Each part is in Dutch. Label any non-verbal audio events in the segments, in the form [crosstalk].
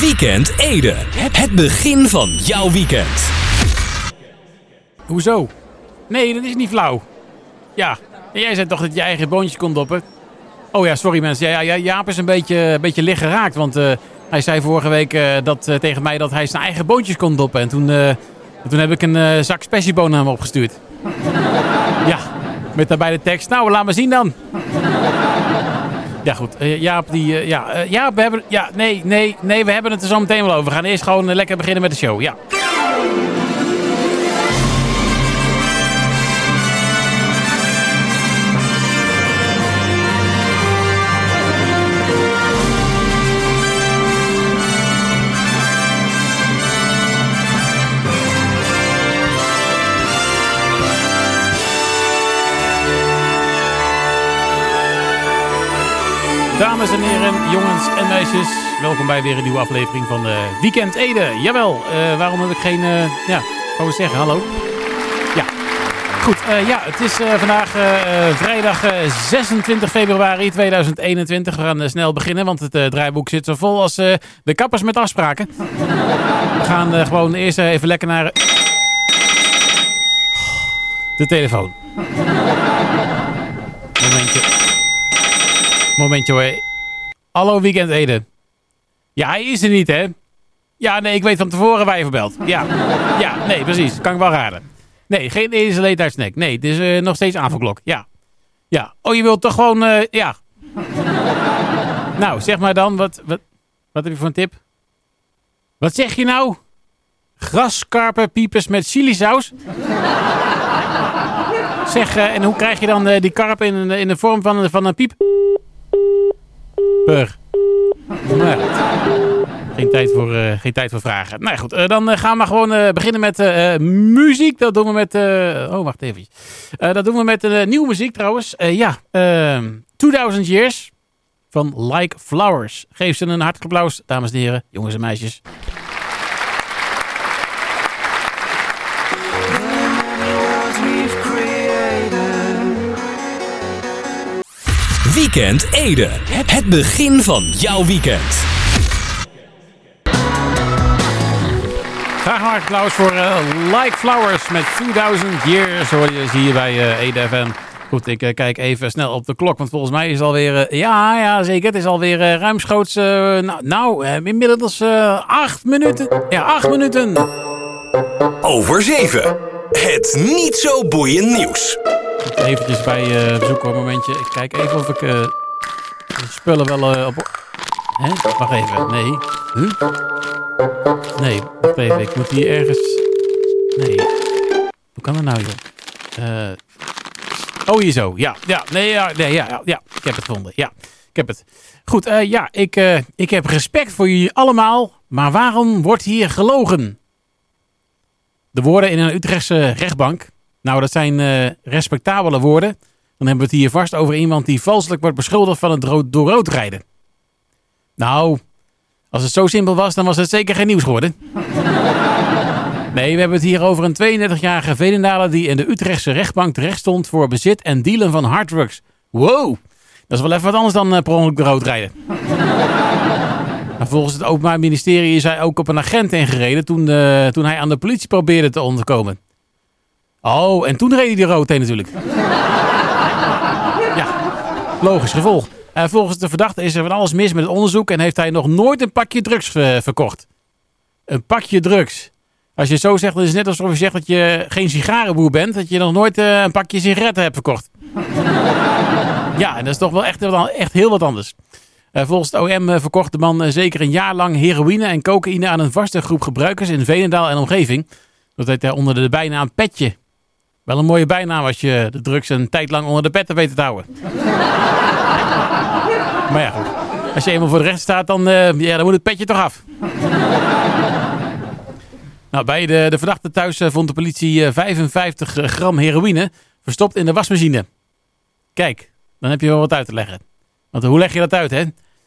Weekend Ede. Het begin van jouw weekend. Hoezo? Nee, dat is niet flauw. Ja, jij zei toch dat je eigen boontjes kon doppen? Oh ja, sorry mensen. Ja, ja, Jaap is een beetje, een beetje licht geraakt. Want eh, hij zei vorige week eh, dat, eh, tegen mij dat hij zijn eigen boontjes kon doppen. En toen, toen heb ik een zak spessiebonen naar hem opgestuurd. ja, met daarbij de tekst. Nou, laat maar zien dan. Ja, goed. Eh, Jaap, die... eh, ja, eh, Jaap, we hebben... Ja, nee, nee, nee, we hebben het er zo meteen wel over. We gaan eerst gewoon lekker beginnen met de show. Ja. Jongens en meisjes, welkom bij weer een nieuwe aflevering van eh, Weekend Ede. Jawel, eh, waarom heb ik geen, eh ja, ik zeggen, hallo? Ja, goed, ja, het is vandaag vrijdag eh, 26 februari 2021. We gaan snel beginnen, want het draaiboek zit zo vol als de kappers met afspraken. We gaan gewoon eerst even lekker naar... De telefoon. Momentje. Momentje hoor. Hallo Weekend Ede. Ja, hij is er niet, hè? Ja, nee, ik weet van tevoren waar je verbelt. Ja, ja, nee, precies. Kan ik wel raden. Nee, geen deze late snack. Nee, het is eh, nog steeds avondklok. Ja. Ja. Oh, je wilt toch gewoon, eh, ja. Nou, zeg maar dan, wat, wat, wat heb je voor een tip? Wat zeg je nou? Graskarpenpiepers met chilisaus? Zeg, eh, en hoe krijg je dan die karp in, in de vorm van, van een piep? Nou, geen, tijd voor, eh, geen tijd voor vragen. Nou goed, eh, dan eh, gaan we gewoon beginnen met muziek. Dat doen we met... oh, wacht even. Dat doen we met nieuwe muziek trouwens. Ja, ehm 2000 Years van Like Flowers. Geef ze een hartelijk applaus, dames en heren, jongens en meisjes. Weekend Ede. Het begin van jouw weekend. Graag een hartelijk applaus voor eh, Like Flowers met 2000 Years. Hoor je hier bij eh EDFM. Goed, ik eh, kijk even snel op de klok, want volgens mij is het alweer... ja, ja, zeker. Het is alweer ruimschoots... nou, nou inmiddels acht minuten. Ja, acht minuten. Over 7. Het niet zo boeiend nieuws. Eventjes bij eh bezoeken een momentje. Ik kijk even of ik eh, de spullen wel eh, op... Hè? Wacht even. Nee. Huh? Nee, wacht even. Ik moet hier ergens... Nee. Hoe kan dat nou, joh? Oh, hier zo. Ja, ja, nee, ja, nee, ja, ja, ja. Ik heb het gevonden. Ja, ik heb het. Goed, ja, ik, ik heb respect voor jullie allemaal. Maar waarom wordt hier gelogen? De woorden in een Utrechtse rechtbank. Nou, dat zijn eh, respectabele woorden. Dan hebben we het hier vast over iemand die valselijk wordt beschuldigd van het ro- door rood rijden. Nou, als het zo simpel was, dan was het zeker geen nieuws geworden. [laughs] Nee, we hebben het hier over een 32-jarige Velendaler die in de Utrechtse rechtbank terecht stond voor bezit en dealen van harddrugs. Wow, dat is wel even wat anders dan eh, per ongeluk de rood rijden. Maar [laughs] volgens het Openbaar Ministerie is hij ook op een agent ingereden toen, eh, toen hij aan de politie probeerde te ontkomen. Oh, en toen reed hij de rood heen natuurlijk. ja, logisch gevolg. Eh, volgens de verdachte is er van alles mis met het onderzoek en heeft hij nog nooit een pakje drugs eh, verkocht. Een pakje drugs. Als je zo zegt, dan is het net alsof je zegt dat je geen sigarenboer bent. Dat je nog nooit eh, een pakje sigaretten hebt verkocht. ja, en dat is toch wel echt, echt heel wat anders. Volgens het OM verkocht de man zeker een jaar lang heroïne en cocaïne aan een vaste groep gebruikers in Veenendaal en omgeving. Dat heet hij onder de bijnaam Petje. Wel een mooie bijnaam als je de drugs een tijd lang onder de petten weet te houden. [laughs] maar ja. Als je eenmaal voor de rechter staat, dan, eh, ja, dan moet het petje toch af. [laughs] nou, bij de, de verdachte thuis eh, vond de politie eh, 55 gram heroïne verstopt in de wasmachine. Kijk, dan heb je wel wat uit te leggen. Want hoe leg je dat uit, hè?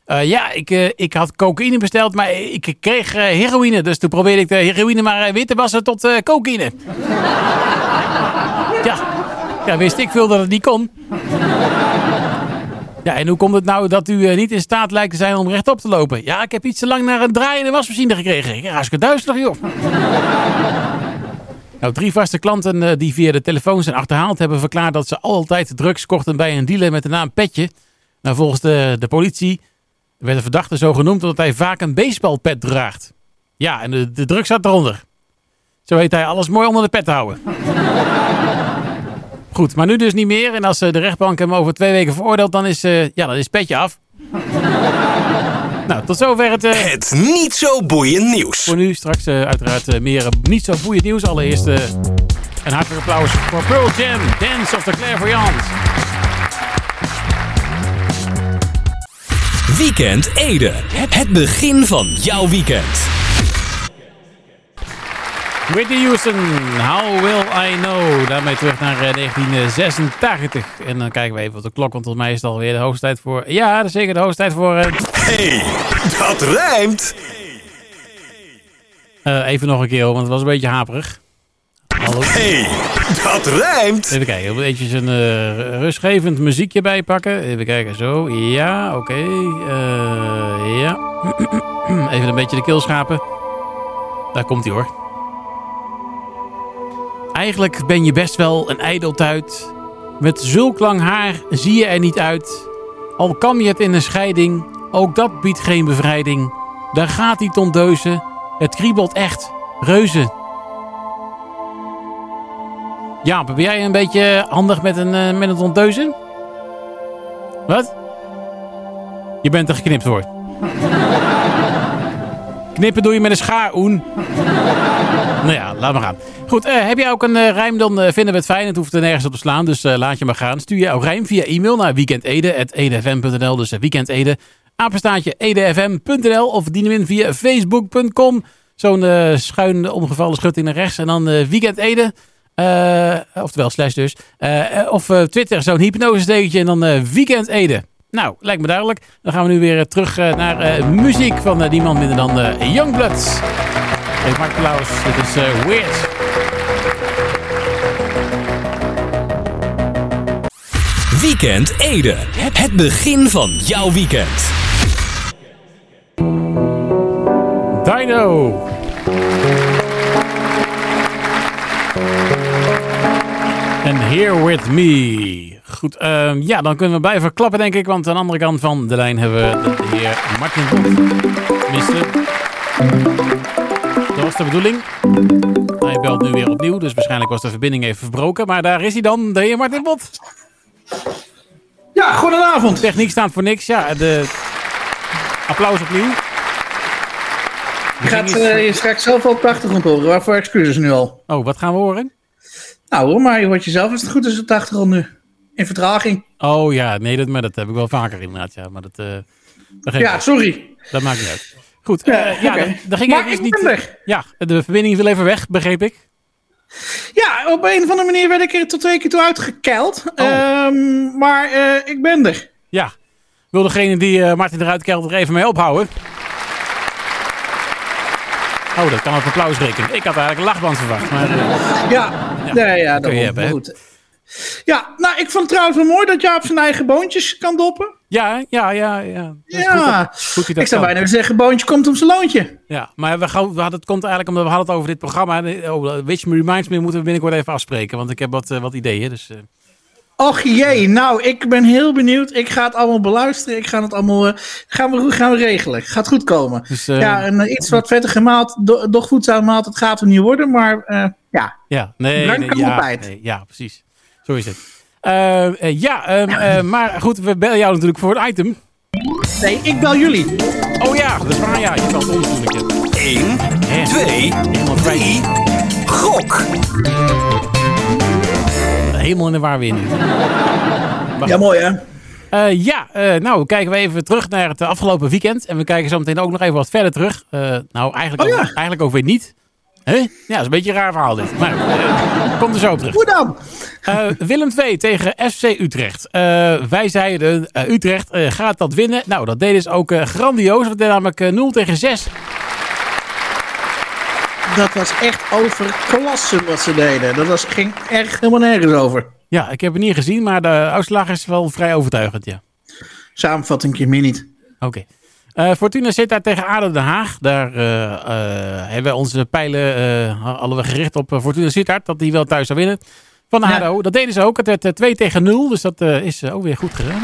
Eh, ja, ik, eh, ik had cocaïne besteld, maar ik kreeg eh, heroïne. Dus toen probeerde ik de heroïne maar eh, wit te wassen tot eh, cocaïne. [laughs] ja. ja, wist ik veel dat het niet kon. Ja, en hoe komt het nou dat u eh, niet in staat lijkt te zijn om rechtop te lopen? Ja, ik heb iets te lang naar een draaiende wasmachine gekregen. Ja, hartstikke duizelig, joh. nou, drie vaste klanten eh, die via de telefoon zijn achterhaald... hebben verklaard dat ze altijd drugs kochten bij een dealer met de naam Petje. Nou, volgens de, politie werd de verdachte zo genoemd... omdat hij vaak een baseballpet draagt. Ja, en de, drugs zat eronder. Zo weet hij alles mooi onder de pet te houden. Goed, maar nu dus niet meer. En als eh, de rechtbank hem over twee weken veroordeelt, dan is, eh, ja, dan is het petje af. [laughs] nou, tot zover het... eh, Het niet zo boeiend nieuws. voor nu straks uiteraard meer niet zo boeiend nieuws. Allereerst een hartelijk applaus voor Pearl Jam, Dance of the Clairvoyants. Weekend Ede. Het begin van jouw weekend. Whitney Houston, How Will I Know? Daarmee terug naar eh, 1986. En dan kijken we even op de klok, want volgens mij is het alweer de hoogste tijd voor... Ja, dat is zeker de hoogste tijd voor... eh, hey, dat rijmt. eh, even nog een keer, want het was een beetje haperig. Hallo. hey, dat rijmt. Even kijken, wil eventjes een eh, rustgevend muziekje bijpakken. Even kijken, zo. Ja, oké. Eh, ja. [clears throat] Even een beetje de keel schapen. Daar komt hij hoor. Eigenlijk ben je best wel een ijdeltuit. Met zulk lang haar zie je er niet uit. Al kam je het in een scheiding, ook dat biedt geen bevrijding. Daar gaat die tondeuze. Het kriebelt echt. Reuze. Ja, ben jij een beetje handig met een, eh, met een tondeuze? Wat? Je bent er geknipt voor. [laughs] Knippen doe je met een schaar, Oen. Nou ja, laat maar gaan. Goed, eh, heb jij ook een eh, rijm, dan eh, vinden we het fijn. Het hoeft er nergens op te slaan, dus laat je maar gaan. Stuur jouw rijm via e-mail naar weekendede.edfm.nl. Dus uh, weekendede, apenstaatje edfm.nl. Of dien hem in via facebook.com. Zo'n schuin omgevallen schutting naar rechts. En dan weekendede. oftewel slash dus. Of Twitter, zo'n hypnosestekentje. En dan Weekend Ede. Nou, lijkt me duidelijk. Dan gaan we nu weer terug naar muziek van die man minder dan eh Hey, Mark Klaus, dit is eh, Weird. Weekend Ede. Het begin van jouw weekend. Dino. En Here With Me. Goed, ehm, ja, dan kunnen we blijven klappen, denk ik. Want aan de andere kant van de lijn hebben we de heer Martin. Tenminste, dat was de bedoeling. Hij belt nu weer opnieuw, dus waarschijnlijk was de verbinding even verbroken. Maar daar is hij dan, de heer Martin Bot. Ja, goedenavond. Techniek staat voor niks. Ja, de applaus opnieuw. Je gaat eh, je straks zelf wel achtergrond horen. Waarvoor excuses nu al? Oh, wat gaan we horen? Nou hoor, maar je hoort jezelf als het goed is op de achtergrond nu. In vertraging. Oh ja, nee, dat, maar dat heb ik wel vaker inderdaad. Ja, maar dat, eh, dat, Ja, sorry. dat maakt niet uit. Goed, Ja, eh, ja, dan, dan ging Maar ik niet. weg. Ja, de verbinding viel even weg, begreep ik. Ja, op een of andere manier werd ik er tot twee keer toe uitgekeild. Oh. Ehm, maar eh, ik ben er. Ja. Wil degene die eh, Martin eruit kelt er even mee ophouden? Oh, dat kan op applaus rekenen. Ik had eigenlijk een lachband verwacht. Maar, eh, Ja, Ja, ja, ja, kun je hebben, goed. Ja, nou, ik vond het trouwens wel mooi dat je op zijn eigen boontjes kan doppen. ja, ja, ja. ja. Goed Ja, goed ik zou kan. bijna zeggen, boontje komt om zijn loontje. Ja, maar we gaan, we hadden, het komt eigenlijk omdat we hadden het over dit programma. Oh, Which Me Reminds Me moeten we binnenkort even afspreken. Want ik heb wat, eh, wat ideeën. Dus, eh, Och jee, nou, ik ben heel benieuwd. Ik ga het allemaal beluisteren. Ik ga het allemaal eh, gaan, we, gaan we regelen. Gaat goed komen. dus eh, ja, en eh, iets wat vettige maalt, do, doch voedzame maalt, het gaat er niet worden. Maar eh, ja, Ja, nee, ja, nee, ja, precies. Zo is het. Eh, eh, ja, ehm, [laughs] eh, maar goed, we bellen jou natuurlijk voor het item. nee, ik bel jullie. Oh ja, dat is waar, ja. Je belt ons natuurlijk. ja. 1, Hè, 2, Helemaal kwijt. 3. Gok. Helemaal in de war weer. Ja, mooi hè? Eh, ja, nou kijken we even terug naar het afgelopen weekend. En we kijken zo meteen ook nog even wat verder terug. Nou, eigenlijk, Oh ja. ook, eigenlijk ook weer niet. Hè? Ja, dat is een beetje een raar verhaal dit. Maar eh, komt er zo op terug. Hoe dan? Eh, Willem II tegen FC Utrecht. Eh, wij zeiden, Utrecht gaat dat winnen. Nou, dat deden ze ook grandioos. Het werd namelijk eh, 0 tegen 6. Dat was echt overklasse wat ze deden. Dat was, ging echt helemaal nergens over. Ja, ik heb het niet gezien, maar de uitslag is wel vrij overtuigend, ja. Samenvatting meer niet. Oké. Eh, Fortuna zit daar tegen ADO Den Haag. Daar eh, eh, hebben we onze pijlen hadden we gericht op Fortuna Sittard. Dat die wel thuis zou winnen van de Ja. ADO. Dat deden ze ook. Het werd eh, 2 tegen 0. Dus dat is ook weer goed gegaan.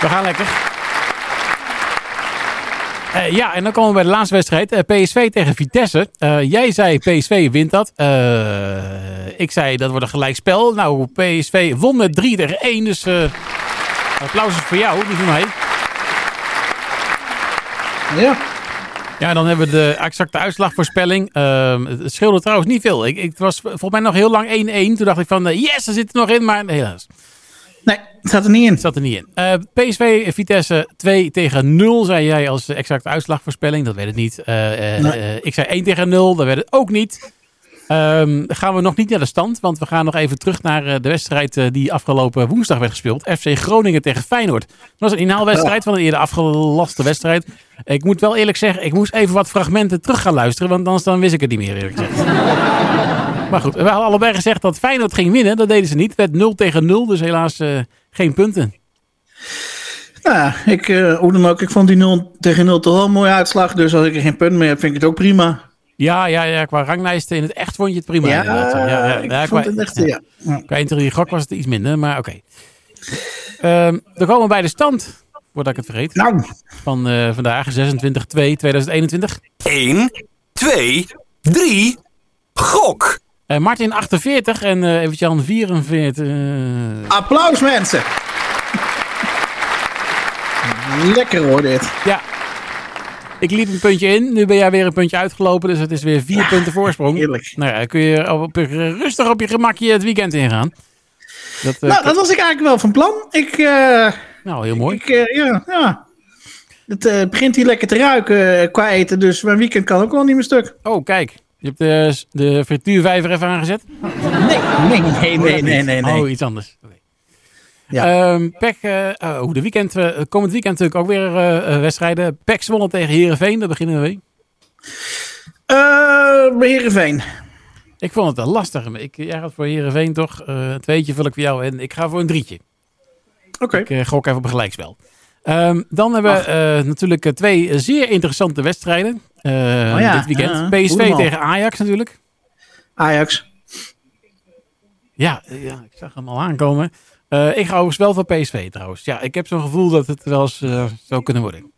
We gaan lekker. Ja, en dan komen we bij de laatste wedstrijd. PSV tegen Vitesse. Jij zei PSV wint dat. Ik zei dat wordt een gelijkspel. Nou, PSV won met 3 tegen 1. Dus applaus is voor jou, niet voor mij. Ja. Ja, dan hebben we de exacte uitslagvoorspelling. Ehm, het scheelde trouwens niet veel. Ik, ik, het was volgens mij nog heel lang 1-1. Toen dacht ik van, eh, yes, er zit er nog in. Maar helaas, Nee, het staat er niet in. het zat er niet in. Eh, PSV, Vitesse 2 tegen 0, zei jij als exacte uitslagvoorspelling. Dat werd het niet. Eh, Nee. ik zei 1 tegen 0, dat werd het ook niet. Ehm, gaan we nog niet naar de stand, want we gaan nog even terug naar eh, de wedstrijd eh, die afgelopen woensdag werd gespeeld. FC Groningen tegen Feyenoord. Dat was een inhaalwedstrijd van een eerder afgelaste wedstrijd. Ik moet wel eerlijk zeggen, ik moest even wat fragmenten terug gaan luisteren, want anders dan wist ik het niet meer eerlijk gezegd. [laughs] maar goed, we hadden allebei gezegd dat Feyenoord ging winnen. Dat deden ze niet. Het werd 0 tegen 0, dus helaas eh, geen punten. Nou, ja, ik, hoe dan ook, ik vond die 0 tegen 0 toch wel een mooie uitslag. Dus als ik er geen punt meer heb, vind ik het ook prima. Ja, ja, ja, qua ranglijsten in het echt vond je het prima. Ja, ja, ja, ik ja, vond qua- het echt, ja. Qua interieur gok was het iets minder, maar oké. Ehm, dan komen we bij de stand, voordat ik het vergeet, Nou, van eh, vandaag, 26-2-2021. 1, 2, 3, gok! Eh, Martin 48 en eh even Jan 44. eh, applaus mensen. Lekker hoor dit. ja, ik liep een puntje in, nu ben jij weer een puntje uitgelopen, dus het is weer vier punten voorsprong. heerlijk. Nou ja, dan kun je op, rustig op je gemakje het weekend ingaan. Dat, eh, Nou, dat was ik eigenlijk wel van plan. Ik, eh, nou, heel mooi. ik eh, ja, ja. Het begint hier lekker te ruiken qua eten, dus mijn weekend kan ook wel niet meer stuk. Oh, kijk. Je hebt de, de frituurvijver even aangezet. Nee, nee, nee, nee, nee, nee. nee. Oh, iets anders. Ja. Ehm, eh, oh, de weekend, eh, komend weekend natuurlijk ook weer eh, wedstrijden. PEC wonnen tegen Herenveen, daar beginnen we mee. Eh, bij Heerenveen. Ik vond het een lastig. Ik, jij gaat voor Herenveen toch? Een tweetje vul ik voor jou en ik ga voor een drietje. Oké. Ik gok even op een gelijkspel. Ehm, dan hebben we natuurlijk twee zeer interessante wedstrijden Oh ja, dit weekend. PSV tegen Ajax natuurlijk. Ajax. Ja, ja, ik zag hem al aankomen. Eh, ik ga overigens wel voor PSV trouwens. Ja, ik heb zo'n gevoel dat het wel eens eh, zou kunnen worden.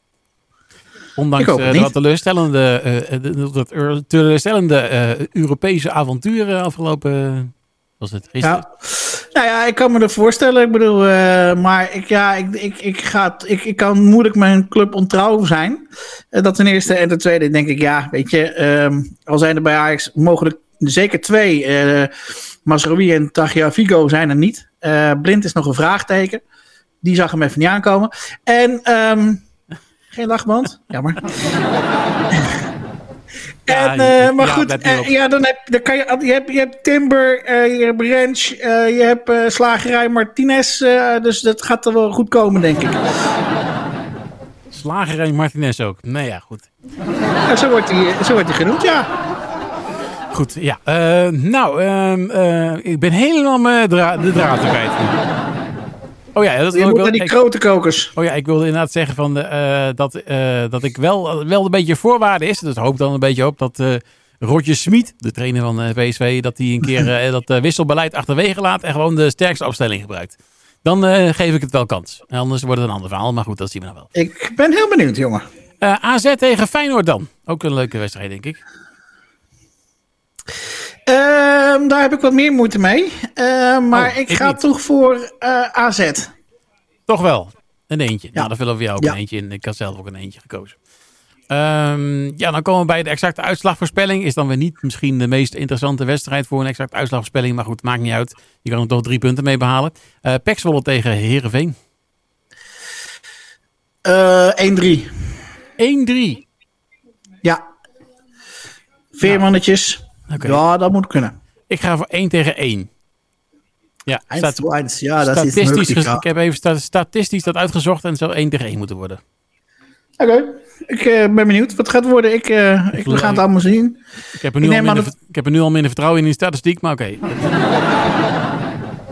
Ondanks niet. dat teleurstellende, de- dat teleurstellende Europese avonturen afgelopen... was het gisteren? Ja. Nou ja, ik kan me dat voorstellen. Ik bedoel, maar ik, ja, ik, ik, ik, ga, ik, ik kan moeilijk mijn club ontrouw zijn. Dat ten eerste. En ten tweede denk ik, ja, weet je, ehm, al zijn er bij Ajax mogelijk zeker twee. eh Masrowi en Tagliafico zijn er niet. Eh, Blind is nog een vraagteken. Die zag hem even niet aankomen. En ehm, geen lachband. Jammer. [laughs] [laughs] En, eh, maar goed, eh, ja, dan heb, dan kan je, je, hebt, je hebt Timber, je hebt Ranch, je hebt Slagerij Martinez. dus dat gaat er wel goed komen, denk ik. Slager en Martinez ook. Nee, ja, goed. Ja, zo, wordt hij, zo wordt hij genoemd, ja. Goed, ja. Eh, nou, ehm, eh, ik ben helemaal dra de draad kwijt. Oh ja, dat Je moet wel. naar die ik- grote kokers. Oh ja, ik wilde inderdaad zeggen van, eh, dat, dat ik wel, wel een beetje voorwaarde is. Dus hoop dan een beetje op dat Roger Smit, de trainer van PSV, dat hij een keer dat wisselbeleid achterwege laat en gewoon de sterkste opstelling gebruikt. Dan geef ik het wel kans. Anders wordt het een ander verhaal, maar goed, dat zien we nou wel. Ik ben heel benieuwd, jongen. AZ tegen Feyenoord dan. Ook een leuke wedstrijd, denk ik. Ehm, daar heb ik wat meer moeite mee. Ehm, maar Oh, ik ik ga niet. toch voor eh, AZ. Toch wel. Een eentje. Ja. Nou, dan vullen we jou ook Ja. een eentje in. Ik had zelf ook een eentje gekozen. Ehm, ja, dan komen we bij de exacte uitslagvoorspelling. Is dan weer niet misschien de meest interessante wedstrijd voor een exacte uitslagvoorspelling. Maar goed, maakt niet uit. Je kan er toch drie punten mee behalen. Uh, Pek Zwolle tegen Heerenveen. Eh 1-3. 1-3. Ja. Veermannetjes. Oké. Ja, dat moet kunnen. Ik ga voor 1 tegen 1. Ja, 1 staat, to 1. Ja, dat is statistisch, mogelijk. ges- ja. ik heb even sta- statistisch dat uitgezocht en het zou 1 tegen 1 moeten worden. Oké, ik eh, ben benieuwd wat het gaat worden. Ik, eh, ik, we gaan het allemaal zien. Ik heb er nu, Ik al, minder, ik heb er nu al minder vertrouwen in die statistiek, maar oké. [laughs]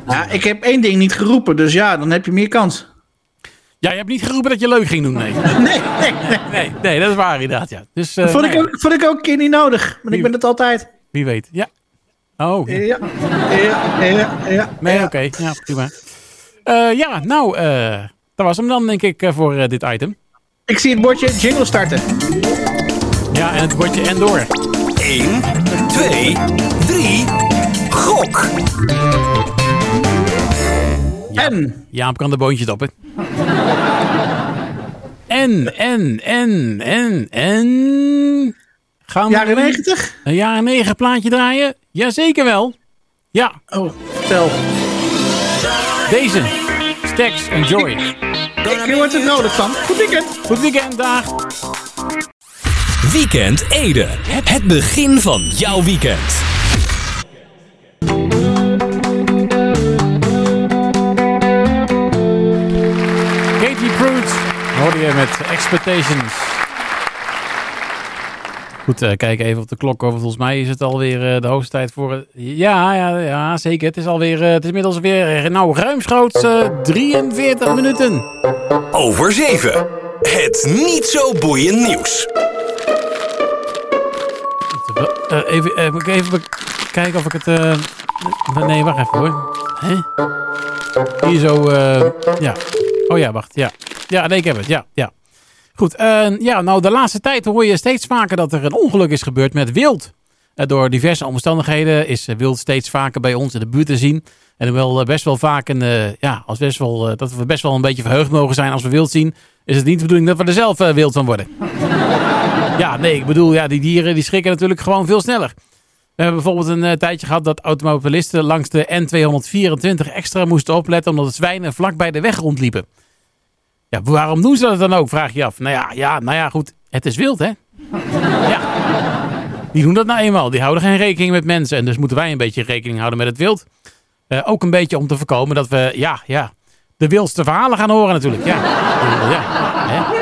Ja, ik heb één ding niet geroepen, dus ja, dan heb je meer kans. Ja, je hebt niet geroepen dat je leuk ging doen, nee. Nee, [laughs] nee, nee. Nee, nee dat is waar inderdaad, ja. Dus, uh, vond, ik ook, vond ik ook een keer niet nodig. Maar ik ben het altijd. Wie weet, ja. Oh. Ja, ja, ja, ja. Nee, ja. oké. Ja, prima. Uh, ja, nou, uh, dat was hem dan, denk ik, uh, voor dit item. Ik zie het bordje jingle starten. Ja, en het bordje en door. 1, 2, 3, gok! En? Jaap kan de boontjes op, hè. En, en, en, en, en... Gaan jaren 90? Een jaren 9 plaatje draaien? Jazeker wel. Ja. Oh, vertel. Deze. Stax Enjoy. Ik word er nodig van. Goed weekend. Goed weekend, dag. Weekend Ede. Het begin van jouw weekend. Katie Pruitt hoorde je met Expectations. Goed, uh, kijk even op de klok. Volgens mij is het alweer uh, de hoogste tijd voor... Ja, ja, ja, zeker. Het is alweer, het is inmiddels weer, nou, ruimschoots 43 minuten. Over 7. Het niet zo boeiend nieuws. even, moet ik even kijken of ik het... nee, wacht even hoor. Hè? Hier zo, ja. Oh ja, wacht, ja. Ja, nee, ik heb het, ja, ja. Goed, ja, nou de laatste tijd hoor je steeds vaker dat er een ongeluk is gebeurd met wild. Uh, door diverse omstandigheden is wild steeds vaker bij ons in de buurt te zien. En wel best wel vaak, een, ja, als best wel, dat we best wel een beetje verheugd mogen zijn als we wild zien. Is het niet de bedoeling dat we er zelf wild van worden. [laughs] ja, nee, ik bedoel, ja, die dieren die schrikken natuurlijk gewoon veel sneller. We hebben bijvoorbeeld een tijdje gehad dat automobilisten langs de N224 extra moesten opletten omdat zwijnen vlak bij de weg rondliepen. Ja, waarom doen ze dat dan ook, vraag je af. Nou ja, ja, nou ja, goed. Het is wild, hè? ja. Die doen dat nou eenmaal. Die houden geen rekening met mensen. En dus moeten wij een beetje rekening houden met het wild. Uh, ook een beetje om te voorkomen dat we, ja, ja, de wildste verhalen gaan horen natuurlijk. Ja, ja.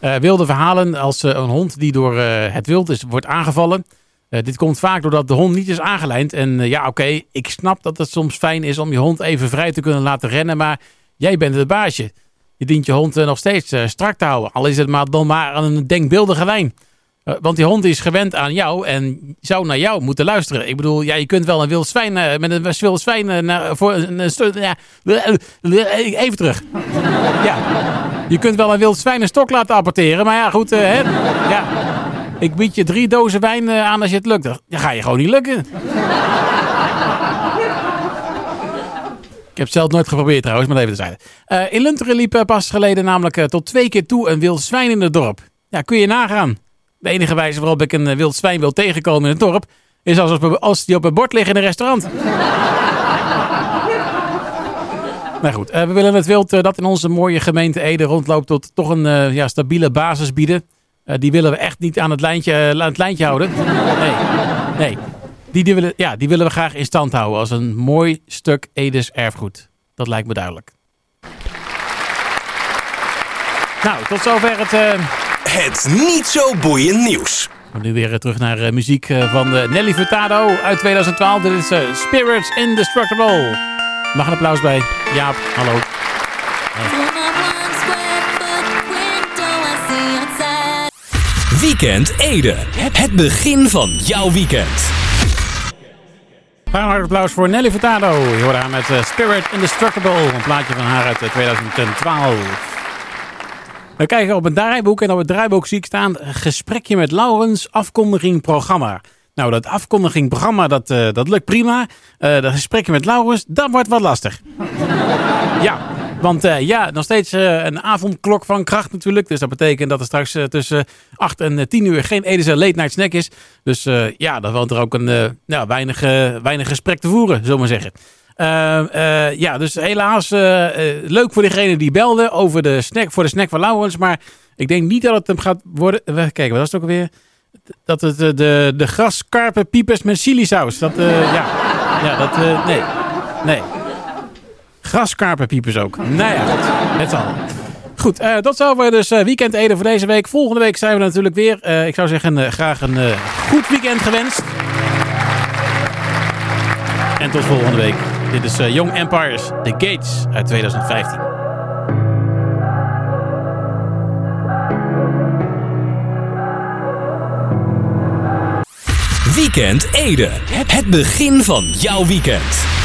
Uh, wilde verhalen als uh, een hond die door het wild is, wordt aangevallen. dit komt vaak doordat de hond niet is aangelijnd. En ja, oké, ik snap dat het soms fijn is om je hond even vrij te kunnen laten rennen. Maar Jij bent het baasje. Je dient je hond nog steeds uh, strak te houden. Al is het maar dan maar een denkbeeldige lijn. Uh, want die hond is gewend aan jou en zou naar jou moeten luisteren. Ik bedoel, ja, je kunt wel een wild zwijn met een wild zwijn naar, voor een, ja, even terug. ja, je kunt wel een wild zwijn een stok laten apporteren, maar ja, goed, hè, ja. Ik bied je drie dozen wijn aan als je het lukt. Dan ga je gewoon niet lukken. Ik heb het zelf nooit geprobeerd trouwens, maar even te zijn. Uh, in Lunteren liep uh, pas geleden namelijk uh, tot twee keer toe een wild zwijn in het dorp. Ja, kun je nagaan. De enige wijze waarop ik een wild zwijn wil tegenkomen in het dorp... is als, als die op het bord ligt in een restaurant. [laughs] nou goed, we willen het wild dat in onze mooie gemeente Ede rondloopt... tot toch een ja, stabiele basis bieden. die willen we echt niet aan het lijntje, aan het lijntje houden. Nee, nee. Die, die, willen, ja, die willen we graag in stand houden als een mooi stuk Edes erfgoed. Dat lijkt me duidelijk. Nou, tot zover het... Uh... Het niet zo boeiend nieuws. We nu weer terug naar uh, muziek uh, van Nelly Furtado uit 2012. Dit is Spirits Indestructible. Mag een applaus bij Jaap. Hallo. Weekend Ede. Het begin van jouw weekend. Een applaus voor Nelly Furtado. Je hoort haar met uh, Spirit Indestructible. Een plaatje van haar uit 2012. We kijken op het draaiboek en op het draaiboek zie ik staan... Gesprekje met Laurens, afkondiging programma. Nou, dat afkondiging programma, dat, dat lukt prima. Dat gesprekje met Laurens, dat wordt wat lastig. ja, want uh, ja, nog steeds uh, een avondklok van kracht natuurlijk. Dus dat betekent dat er straks uh, tussen 8 en 10 uur geen Edese late night snack is. Dus ja, dan woont er ook een nou, weinig, weinig gesprek te voeren, zullen we zeggen. ja, dus helaas leuk voor degene die belde over de snack, voor de snack van Laurens. Maar ik denk niet dat het hem gaat worden. Kijk, wat was het ook alweer? Dat het de, de graskarpen piepers met chilisaus. Dat, ja, ja, dat, nee, nee. Graskarpenpiepers ook. Nou ja, net al. Goed, eh, dat zou we dus eh, weekend Ede voor deze week. Volgende week zijn we natuurlijk weer. Eh, ik zou zeggen, graag een goed weekend gewenst. En tot volgende week. Dit is Young Empires, The Gates uit 2015. Weekend Ede. Het begin van jouw weekend.